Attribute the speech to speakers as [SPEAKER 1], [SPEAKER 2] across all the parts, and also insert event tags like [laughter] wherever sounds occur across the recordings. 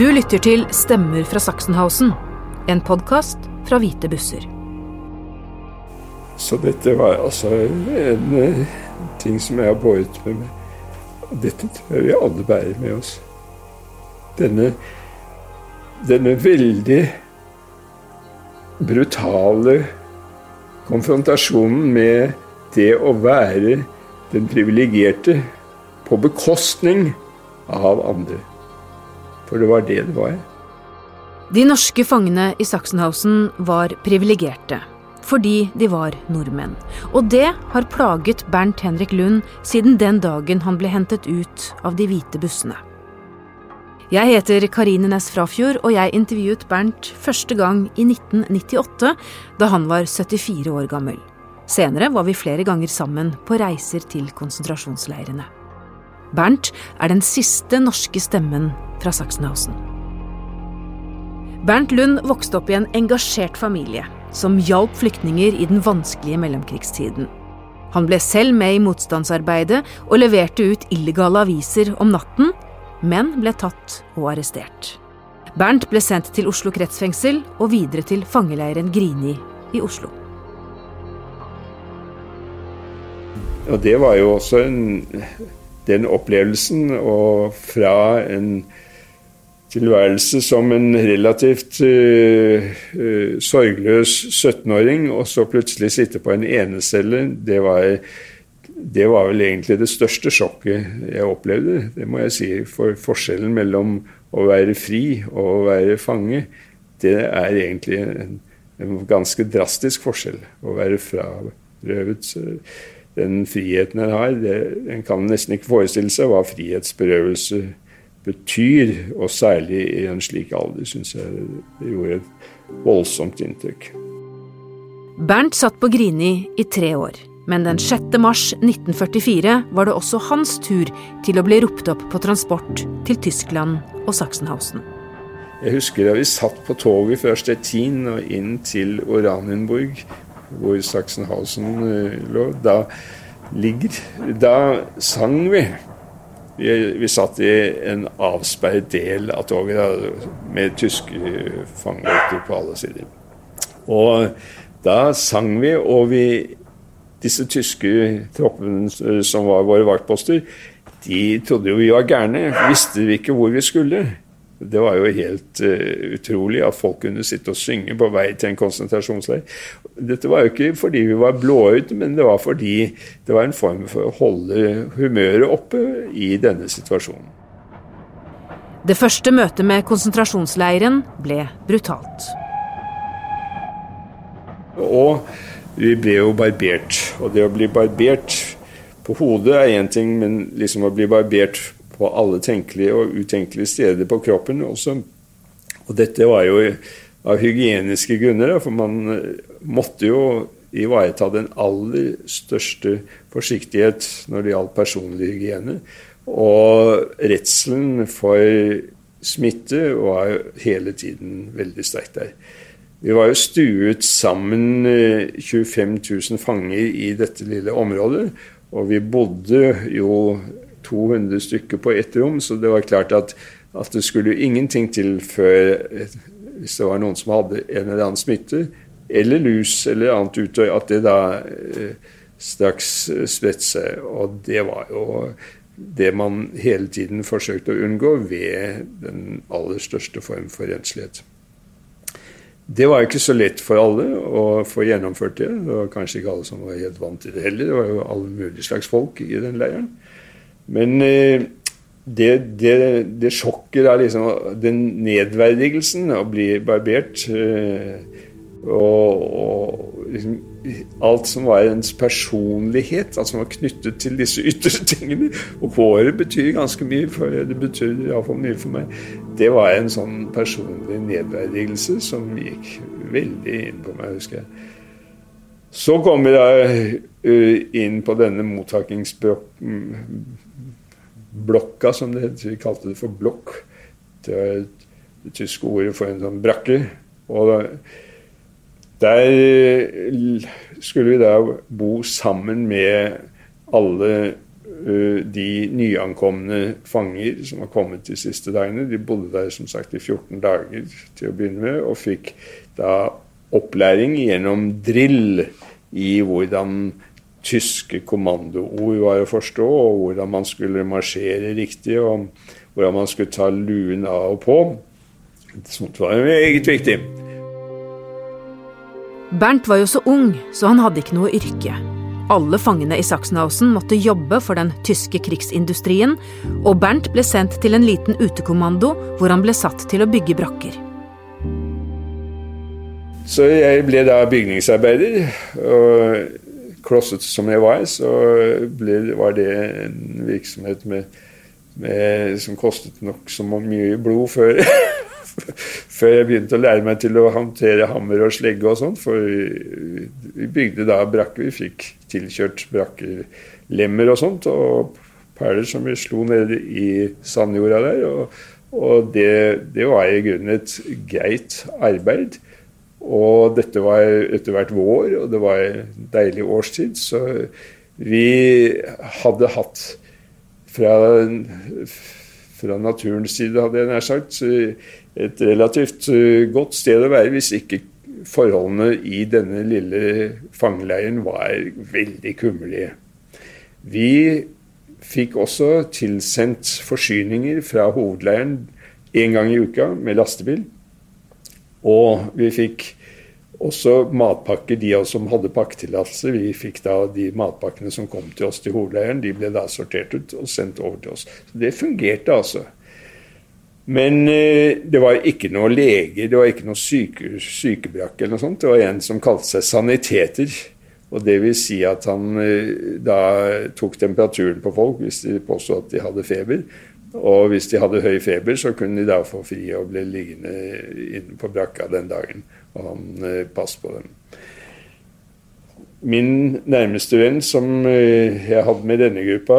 [SPEAKER 1] Du lytter til Stemmer fra Sachsenhausen, en podkast fra Hvite busser.
[SPEAKER 2] Så dette var altså en eh, ting som jeg har båret med meg. Dette tror jeg vi alle bærer med oss. Denne, denne veldig brutale konfrontasjonen med det å være den privilegerte på bekostning av andre. For det var det det var.
[SPEAKER 1] De norske fangene i Sachsenhausen var privilegerte fordi de var nordmenn. Og det har plaget Bernt Henrik Lund siden den dagen han ble hentet ut av de hvite bussene. Jeg heter Karine Næss Frafjord, og jeg intervjuet Bernt første gang i 1998, da han var 74 år gammel. Senere var vi flere ganger sammen på reiser til konsentrasjonsleirene. Bernt er den siste norske stemmen fra Sachsenhausen. Bernt Lund vokste opp i en engasjert familie som hjalp flyktninger i den vanskelige mellomkrigstiden. Han ble selv med i motstandsarbeidet og leverte ut illegale aviser om natten, men ble tatt og arrestert. Bernt ble sendt til Oslo kretsfengsel og videre til fangeleiren Grini i Oslo.
[SPEAKER 2] Og det var jo også en, den opplevelsen, og fra en tilværelse som en relativt uh, uh, sorgløs 17-åring, og så plutselig sitte på en enecelle, det var, det var vel egentlig det største sjokket jeg opplevde. Det må jeg si. For forskjellen mellom å være fri og å være fange, det er egentlig en, en ganske drastisk forskjell. Å være frarøvet den friheten en har. Det, en kan nesten ikke forestille seg hva frihetsberøvelse er betyr, og særlig i en slik alder, syns jeg det gjorde et voldsomt inntrykk.
[SPEAKER 1] Bernt satt på Grini i tre år, men den 6. mars 1944 var det også hans tur til å bli ropt opp på transport til Tyskland og Sachsenhausen.
[SPEAKER 2] Jeg husker da vi satt på toget fra Stettin og inn til Oranienburg, hvor Sachsenhausen eh, lå. Da, ligger, da sang vi vi, vi, satt i en avsperret del av toget med tyske fangevoktere på alle sider. Og da sang vi, og vi, disse tyske troppene som var våre vaktposter, de trodde jo vi var gærne. Visste vi ikke hvor vi skulle. Det var jo helt uh, utrolig at folk kunne sitte og synge på vei til en konsentrasjonsleir. Dette var jo ikke fordi vi var blåøyde, men det var fordi det var en form for å holde humøret oppe i denne situasjonen.
[SPEAKER 1] Det første møtet med konsentrasjonsleiren ble brutalt.
[SPEAKER 2] Og vi ble jo barbert. Og det å bli barbert på hodet er én ting, men liksom å bli barbert på alle tenkelige og utenkelige steder på kroppen også. Og dette var jo av hygieniske grunner, for man eh, måtte jo ivareta den aller største forsiktighet når det gjaldt personlig hygiene. Og redselen for smitte var hele tiden veldig sterkt der. Vi var jo stuet sammen 25 eh, 000 fanger i dette lille området. Og vi bodde jo 200 stykker på ett rom, så det var klart at, at det skulle ingenting til før Hvis det var noen som hadde en eller annen smitte, eller lus eller annet utøy, at det da eh, straks spredte seg. Og det var jo det man hele tiden forsøkte å unngå ved den aller største form for renslighet. Det var ikke så lett for alle å få gjennomført det. Det var kanskje ikke alle som var helt vant til det heller. Det var jo alle mulige slags folk i den leiren. Men eh, det, det, det sjokket er liksom den nedverdigelsen å bli barbert eh, og, og liksom, alt som var ens personlighet, altså var knyttet til disse ytre tingene. Og håret betyr ganske mye, for det betyr iallfall mye for meg. Det var en sånn personlig nedverdigelse som gikk veldig inn på meg, husker jeg. Så kom vi da inn på denne mottakingsblokken blokka, som det heter. Vi kalte det for blokk. Det var det tyske ordet for en sånn brakke. Og der skulle vi da bo sammen med alle de nyankomne fanger som har kommet de siste dagene. De bodde der som sagt i 14 dager til å begynne med, og fikk da opplæring gjennom drill i hvordan tyske kommandoord var å forstå, og hvordan man skulle marsjere riktig, og hvordan man skulle ta luen av og på. Sånt var meget viktig.
[SPEAKER 1] Bernt var jo så ung, så han hadde ikke noe yrke. Alle fangene i Sachsenhausen måtte jobbe for den tyske krigsindustrien, og Bernt ble sendt til en liten utekommando hvor han ble satt til å bygge brakker.
[SPEAKER 2] Så jeg ble da bygningsarbeider. og klosset som jeg var, så ble, var det en virksomhet med, med, som kostet nokså mye blod før, [laughs] før jeg begynte å lære meg til å håndtere hammer og slegge og sånt. For vi bygde da brakker. Vi fikk tilkjørt brakkelemmer og sånt. Og perler som vi slo nede i sandjorda der. Og, og det, det var i grunnen et greit arbeid. Og dette var etter hvert vår, og det var en deilig årstid. Så vi hadde hatt fra, fra naturens side, hadde jeg nær sagt, et relativt godt sted å være hvis ikke forholdene i denne lille fangeleiren var veldig kummerlige. Vi fikk også tilsendt forsyninger fra hovedleiren én gang i uka med lastebil. Og vi fikk også matpakker, de av oss som hadde pakketillatelse. Vi fikk da de matpakkene som kom til oss til hovedleiren, de ble da sortert ut og sendt over til oss. Så det fungerte altså. Men eh, det var ikke noe leger, det var ikke noe syke, sykebrakke eller noe sånt. Det var en som kalte seg saniteter. Og det vil si at han eh, da tok temperaturen på folk hvis de påstod at de hadde feber. Og hvis de hadde høy feber, så kunne de da få fri og bli liggende inne på brakka den dagen. Og han eh, passet på dem. Min nærmeste venn som eh, jeg hadde med denne gruppa,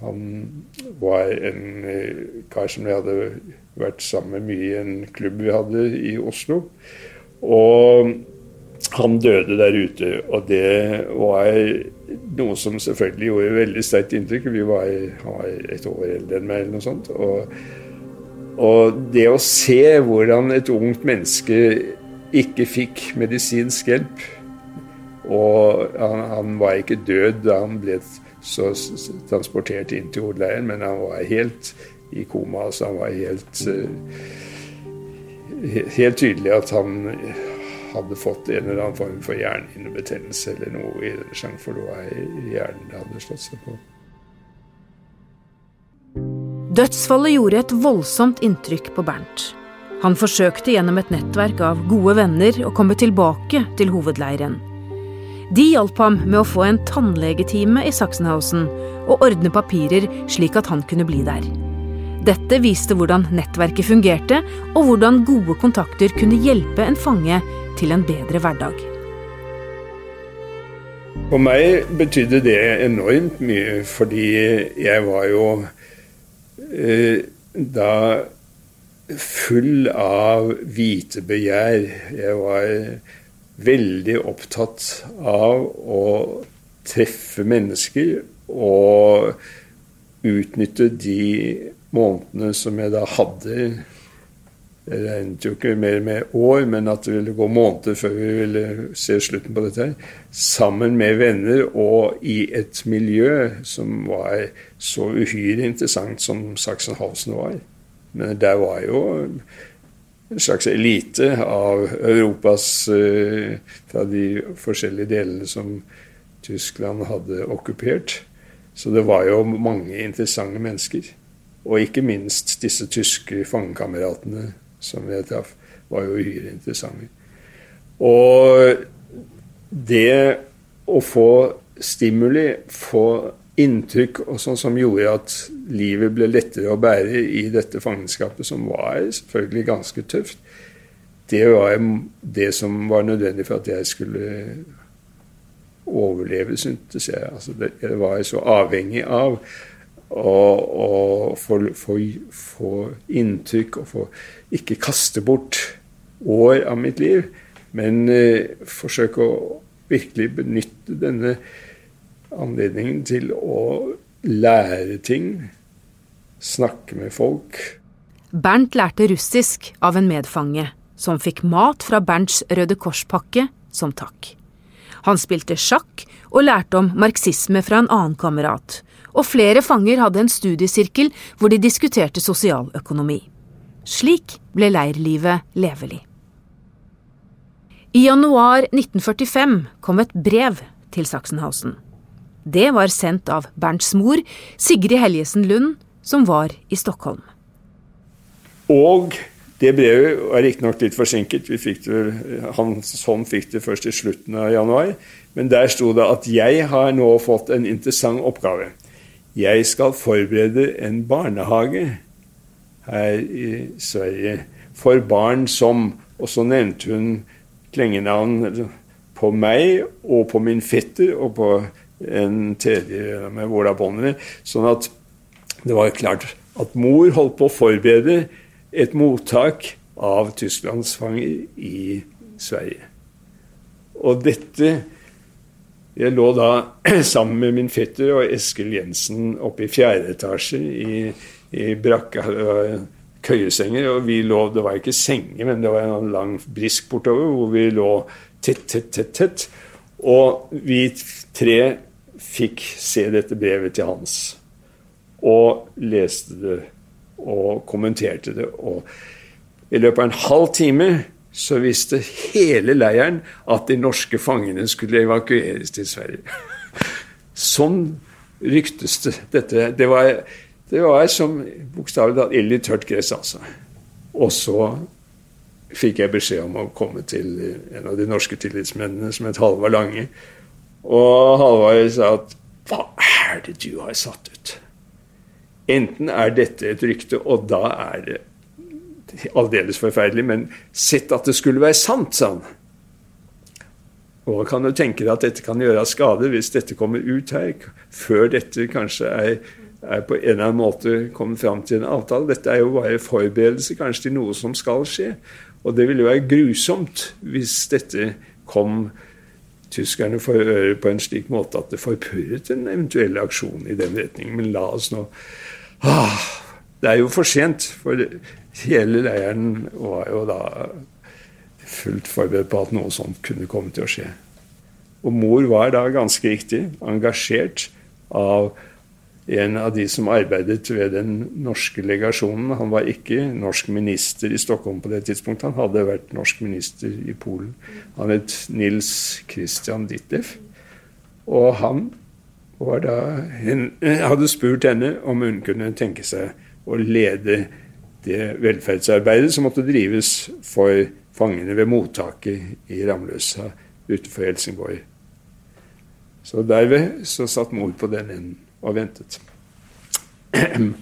[SPEAKER 2] han var en eh, kar som jeg hadde vært sammen med mye i en klubb vi hadde i Oslo. Og han døde der ute, og det var noe som selvfølgelig gjorde veldig sterkt inntrykk. Vi var, var et år eldre enn meg, eller noe sånt. Og, og, det å se hvordan et ungt menneske ikke fikk medisinsk hjelp Og han, han var ikke død da han ble så transportert inn til hovedleiren, men han var helt i koma. Så han var helt, eh, helt tydelig at han hadde fått en eller annen form for hjernehinnebetennelse eller noe i den sjangeren, for det var hjernen det hadde slått seg på.
[SPEAKER 1] Dødsfallet gjorde et voldsomt inntrykk på Bernt. Han forsøkte gjennom et nettverk av gode venner å komme tilbake til hovedleiren. De hjalp ham med å få en tannlegetime i Sachsenhausen og ordne papirer slik at han kunne bli der. Dette viste hvordan nettverket fungerte, og hvordan gode kontakter kunne hjelpe en fange til en bedre hverdag.
[SPEAKER 2] For meg betydde det enormt mye, fordi jeg var jo eh, da full av vitebegjær. Jeg var veldig opptatt av å treffe mennesker og utnytte de månedene som jeg da hadde Det regnet jo ikke mer med år, men at det ville gå måneder før vi ville se slutten på dette. her, Sammen med venner og i et miljø som var så uhyre interessant som Sachsenhausen var. Men der var jo en slags elite av Europas eh, Fra de forskjellige delene som Tyskland hadde okkupert. Så det var jo mange interessante mennesker. Og ikke minst disse tyske fangekameratene som jeg traff, var jo uhyre interessante. Og det å få stimuli, få inntrykk og sånn som gjorde at livet ble lettere å bære i dette fangenskapet, som var selvfølgelig ganske tøft, det var det som var nødvendig for at jeg skulle overleve, syntes jeg. Altså det, jeg var så avhengig av og, og få, inntrykk og få ikke kaste bort år av mitt liv, men eh, forsøke å virkelig benytte denne anledningen til å lære ting, snakke med folk.
[SPEAKER 1] Bernt lærte russisk av en medfange, som fikk mat fra Bernts Røde Kors-pakke som takk. Han spilte sjakk og lærte om marxisme fra en annen kamerat, og flere fanger hadde en studiesirkel hvor de diskuterte sosialøkonomi. Slik ble leirlivet levelig. I januar 1945 kom et brev til Sachsenhausen. Det var sendt av Bernts mor, Sigrid Helgesen Lund, som var i Stockholm.
[SPEAKER 2] Og det brevet var riktignok litt forsinket. Det, Hans hånd fikk det først i slutten av januar. Men der sto det at jeg har nå fått en interessant oppgave. Jeg skal forberede en barnehage her i Sverige for barn som Og så nevnte hun klengenavn på meg og på min fetter og på en tredje med Ola Bonner. Sånn at det var klart at mor holdt på å forberede et mottak av tysklandsfanger i Sverige. Og dette Jeg lå da [clears throat] sammen med min fetter og Eskil Jensen oppe i fjerde etasje i, i brakka køyesenger. Og vi lå Det var ikke senger, men det var en lang brisk bortover hvor vi lå tett, tett, tett, tett. Og vi tre fikk se dette brevet til Hans. Og leste det og kommenterte det. Og i løpet av en halv time så visste hele leiren at de norske fangene skulle evakueres til Sverige. Sånn ryktes det. Dette, det var det var som bokstavelig talt ild i tørt gress, altså. Og så fikk jeg beskjed om å komme til en av de norske tillitsmennene som het Halvard Lange. Og Halvard sa at hva er det du har satt ut? Enten er dette et rykte, og da er det aldeles forferdelig, men sett at det skulle være sant, sa han. Og kan du tenke deg at dette kan gjøre skade hvis dette kommer ut her, før dette kanskje er er på en eller annen måte kommet fram til en avtale. Dette er jo bare forberedelse kanskje til noe som skal skje. Og det ville jo være grusomt hvis dette kom tyskerne for øre på en slik måte at det forpurret en eventuell aksjon i den retning. Men la oss nå ah, Det er jo for sent, for hele leiren var jo da fullt forberedt på at noe sånt kunne komme til å skje. Og mor var da ganske riktig engasjert av en av de som arbeidet ved den norske legasjonen. Han var ikke norsk minister i Stockholm på det tidspunktet, han hadde vært norsk minister i Polen. Han het Nils Christian Ditlev. Og han da, hadde spurt henne om hun kunne tenke seg å lede det velferdsarbeidet som måtte drives for fangene ved mottaket i Ramløsa utenfor Helsingborg. Så derved så satt mor på den enden og ventet. [clears throat]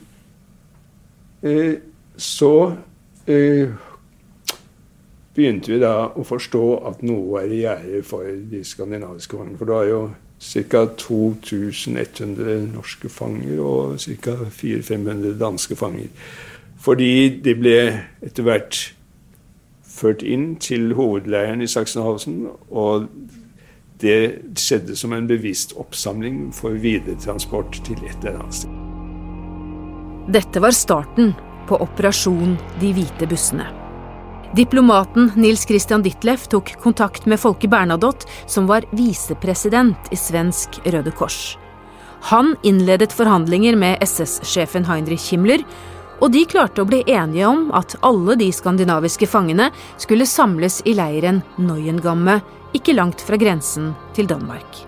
[SPEAKER 2] Eh, så eh, begynte vi da å forstå at noe er i gjære for de skandinaviske fangene. For det var jo ca. 2100 norske fanger og ca. 400-500 danske fanger. Fordi de ble etter hvert ført inn til hovedleiren i Sachsenhausen. Og det skjedde som en bevisst oppsamling for videretransport til et eller annet sted.
[SPEAKER 1] Dette var starten på Operasjon De hvite bussene. Diplomaten Nils Christian Ditleff tok kontakt med Folke Bernadotte, som var visepresident i Svensk Røde Kors. Han innledet forhandlinger med SS-sjefen Heinrich Himmler, og de klarte å bli enige om at alle de skandinaviske fangene skulle samles i leiren Neuengamme ikke langt fra grensen til Danmark.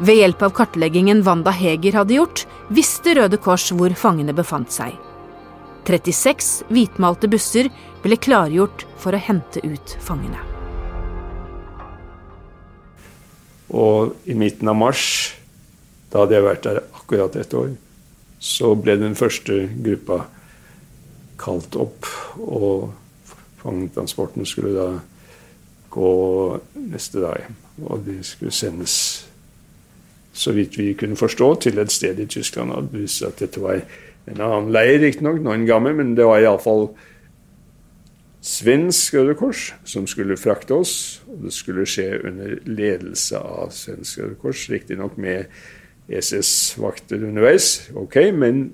[SPEAKER 1] Ved hjelp av kartleggingen Wanda Heger hadde gjort, visste Røde Kors hvor fangene befant seg. 36 hvitmalte busser ble klargjort for å hente ut fangene.
[SPEAKER 2] Og i midten av mars, da hadde jeg vært der akkurat et år, så ble den første gruppa kalt opp, og fangetransporten skulle da gå neste dag. Og de skulle sendes, så vidt vi kunne forstå, til et sted i Tyskland. Og det at dette var en annen leir, riktignok, noen gammel, men det var iallfall svensk Røde Kors som skulle frakte oss. Og det skulle skje under ledelse av svensk Røde Kors, riktignok med SS-vakter underveis. Ok, men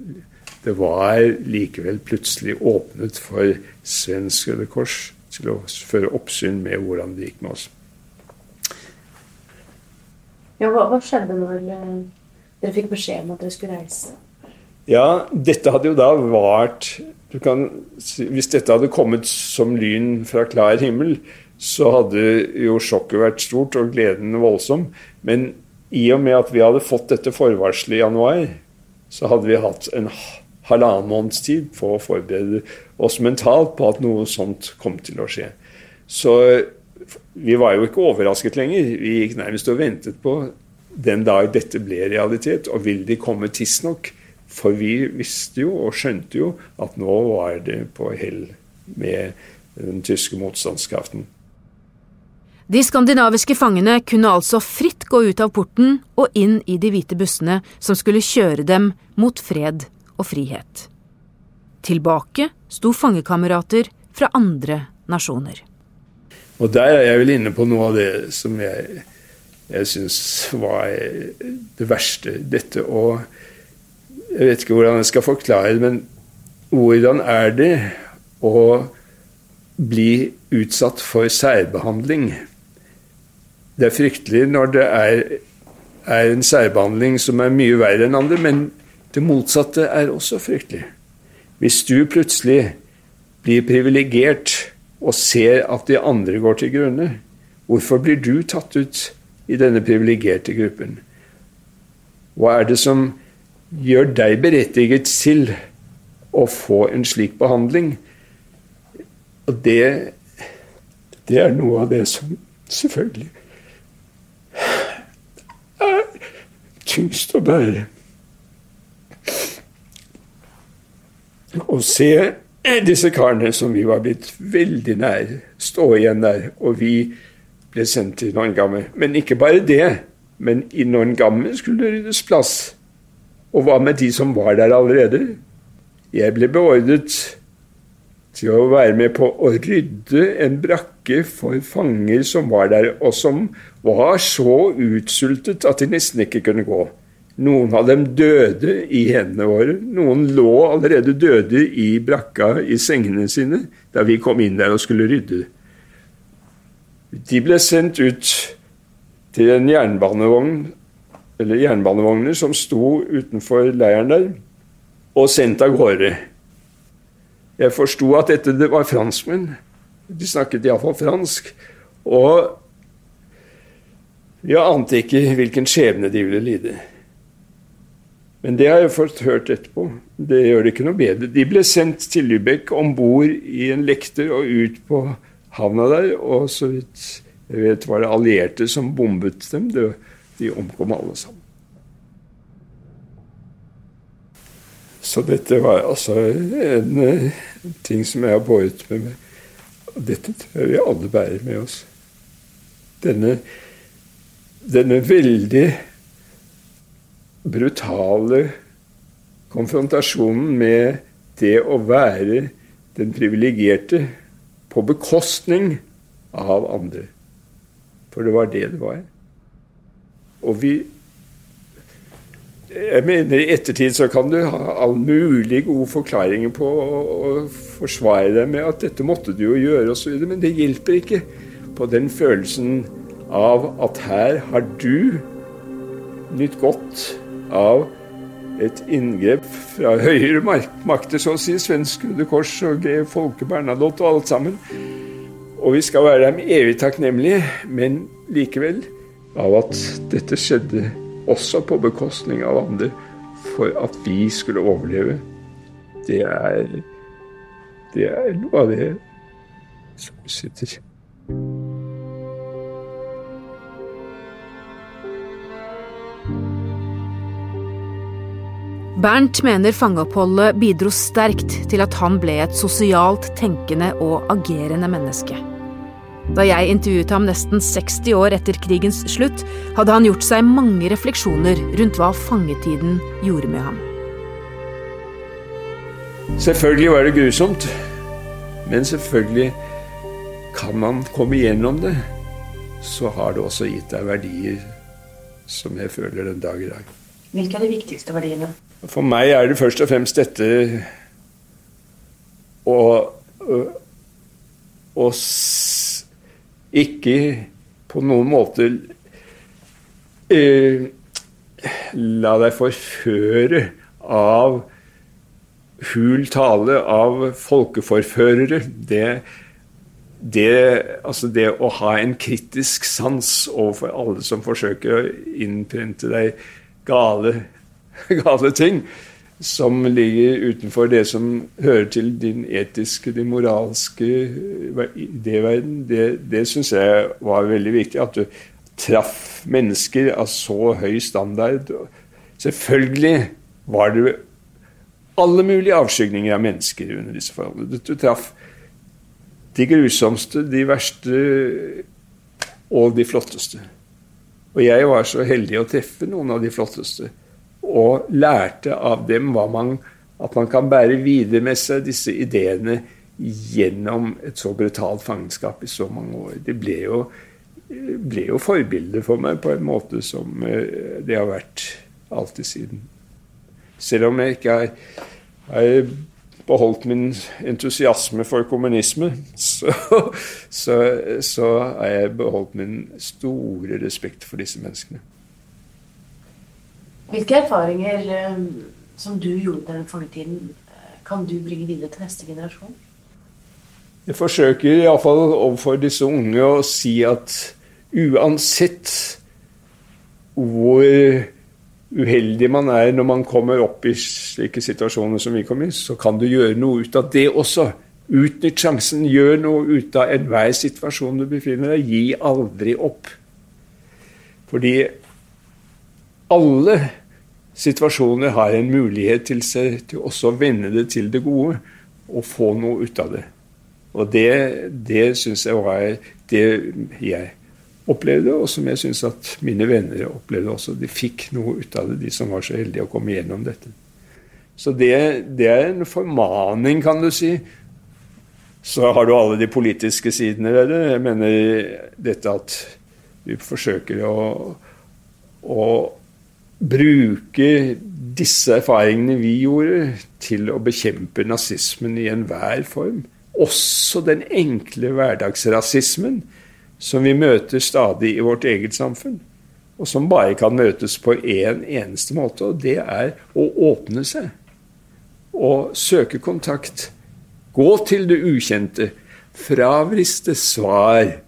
[SPEAKER 2] det var likevel plutselig åpnet for svensk Røde Kors til å føre oppsyn med hvordan det gikk med oss.
[SPEAKER 1] Ja, hva, hva skjedde når eh, dere fikk beskjed om at dere skulle reise?
[SPEAKER 2] Ja, dette hadde jo da vart kan, Hvis dette hadde kommet som lyn fra klar himmel, så hadde jo sjokket vært stort og gleden voldsom. Men i og med at vi hadde fått dette forvarselet i januar, så hadde vi hatt en halvannen måneds tid på å forberede oss mentalt på at noe sånt kom til å skje. Så vi var jo ikke overrasket lenger. Vi gikk nærmest og ventet på den dag dette ble realitet, og vil de komme tidsnok? For vi visste jo og skjønte jo at nå var det på hell med den tyske motstandskraften.
[SPEAKER 1] De skandinaviske fangene kunne altså fritt gå ut av porten og inn i de hvite bussene som skulle kjøre dem mot fred og frihet. Tilbake sto fangekamerater fra andre nasjoner.
[SPEAKER 2] Og der er jeg vel inne på noe av det som jeg, jeg syns var det verste. Dette å Jeg vet ikke hvordan jeg skal forklare det, men hvordan er det å bli utsatt for særbehandling? Det er fryktelig når det er, er en særbehandling som er mye verre enn andre, men det motsatte er også fryktelig. Hvis du plutselig blir privilegert og ser at de andre går til grunne, hvorfor blir du tatt ut i denne privilegerte gruppen? Hva er det som gjør deg berettiget til å få en slik behandling? Og det, det er noe av det som selvfølgelig er tyngst å bære. å se disse karene som vi var blitt veldig nær, stå igjen der. Og vi ble sendt til Norngamme. Men ikke bare det. Men i Norngamme skulle det ryddes plass. Og hva med de som var der allerede? Jeg ble beordret til å være med på å rydde en brakke for fanger som var der, og som var så utsultet at de nesten ikke kunne gå. Noen av dem døde i hendene våre. Noen lå allerede døde i brakka i sengene sine da vi kom inn der og skulle rydde. De ble sendt ut til en jernbanevogn, eller jernbanevogner som sto utenfor leiren der, og sendt av gårde. Jeg forsto at dette det var franskmenn. De snakket iallfall fransk. Og jeg ante ikke hvilken skjebne de ville lide. Men det har jeg fått hørt etterpå. Det gjør det ikke noe bedre. De ble sendt til Lübeck om bord i en lekter og ut på havna der. Og så vidt jeg vet, var det allierte som bombet dem. De omkom alle sammen. Så dette var altså en, en ting som jeg har båret med meg. Og dette tror vi alle bærer med oss. Denne, denne veldig brutale konfrontasjonen med det å være den privilegerte på bekostning av andre. For det var det det var. Og vi Jeg mener i ettertid så kan du ha all mulig gode forklaringer på å, forsvare deg med at dette måtte du jo gjøre osv., men det hjelper ikke på den følelsen av at her har du nytt godt av et inngrep fra høyere makter, så å si. Svensk Røde Kors og grev Folke Bernadotte og alt sammen. Og vi skal være dem evig takknemlige, men likevel av at dette skjedde også på bekostning av andre, for at vi skulle overleve. Det er, det er noe av det som sitter
[SPEAKER 1] Bernt mener fangeoppholdet bidro sterkt til at han ble et sosialt tenkende og agerende menneske. Da jeg intervjuet ham nesten 60 år etter krigens slutt, hadde han gjort seg mange refleksjoner rundt hva fangetiden gjorde med ham.
[SPEAKER 2] Selvfølgelig var det grusomt, men selvfølgelig kan man komme gjennom det. Så har det også gitt deg verdier som jeg føler den dag i dag.
[SPEAKER 1] Hvilke er de viktigste verdiene?
[SPEAKER 2] For meg er det først og fremst dette å, å ikke på noen måte eh, la deg forføre av hul tale av folkeforførere. Det, det, altså det å ha en kritisk sans overfor alle som forsøker å innprente deg gale, [laughs] gale ting, som ligger utenfor det som hører til din etiske, din moralske idéverden, det, det syns jeg var veldig viktig. At du traff mennesker av så høy standard. Selvfølgelig var det alle mulige avskygninger av mennesker under disse forholdene. Du traff de grusomste, de verste og de flotteste. Og jeg var så heldig å treffe noen av de flotteste, og lærte av dem man, at man kan bære videre med seg disse ideene gjennom et så brutalt fangenskap i så mange år. Det ble jo ble jo forbilde for meg på en måte som eh, det har vært alltid siden. Selv om jeg ikke har, har beholdt min entusiasme for kommunisme, så, så, så har jeg beholdt min store respekt for disse menneskene.
[SPEAKER 1] Hvilke erfaringer eh, som du gjorde den fangetiden, tiden, kan du bringe videre til neste generasjon?
[SPEAKER 2] Jeg forsøker iallfall overfor disse unge å si at uansett hvor uheldig man er når man kommer opp i slike situasjoner som vi kom i, så kan du gjøre noe ut av det også. Utnytt sjansen. Gjør noe ut av enhver situasjon du befinner deg Gi aldri opp. Fordi alle situasjoner har en mulighet til seg til også å vende det til det gode og få noe ut av det. Og det, det syns jeg var det jeg opplevde, og som jeg syns at mine venner opplevde også. De fikk noe ut av det, de som var så heldige å komme gjennom dette. Så det, det er en formaning, kan du si. Så har du alle de politiske sidene ved det. Jeg mener dette at vi forsøker å, å bruke disse erfaringene vi gjorde, til å bekjempe nazismen i enhver form. Også den enkle hverdagsrasismen som vi møter stadig i vårt eget samfunn, og som bare kan møtes på én en eneste måte, og det er å åpne seg. Og søke kontakt. Gå til det ukjente. Fravriste svar,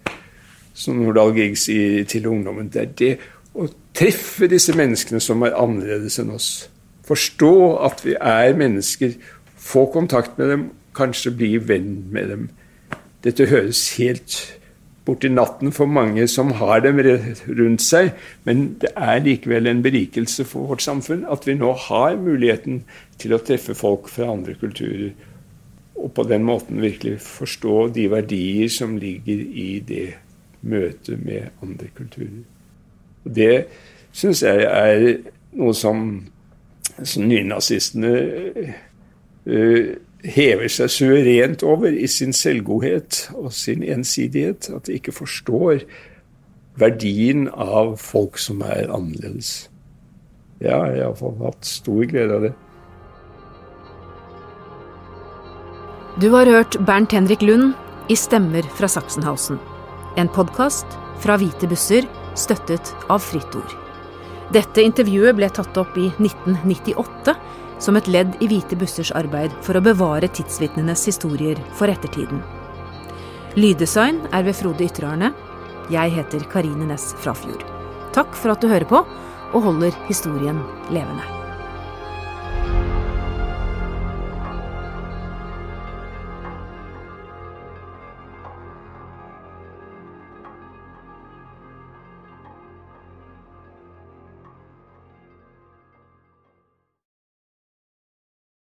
[SPEAKER 2] som Nordahl Grieg sier til ungdommen. Det er det å treffe disse menneskene som er annerledes enn oss. Forstå at vi er mennesker. Få kontakt med dem, kanskje bli venn med dem. Dette høres helt borti natten for mange som har dem rundt seg. Men det er likevel en berikelse for vårt samfunn at vi nå har muligheten til å treffe folk fra andre kulturer. Og på den måten virkelig forstå de verdier som ligger i det møtet med andre kulturer. Det syns jeg er noe som, som nynazistene uh, hever seg suverent over i sin selvgodhet og sin ensidighet. At de ikke forstår verdien av folk som er annerledes. Ja, jeg har iallfall hatt stor glede av det.
[SPEAKER 1] Du har hørt Bernt Henrik Lund i Stemmer fra Sachsenhausen. En podkast fra Hvite busser, støttet av Fritt Ord. Dette intervjuet ble tatt opp i 1998 som et ledd i Hvite bussers arbeid for å bevare tidsvitnenes historier for ettertiden. Lyddesign er ved Frode Ytterarne. Jeg heter Karine Næss Frafjord. Takk for at du hører på og holder historien levende.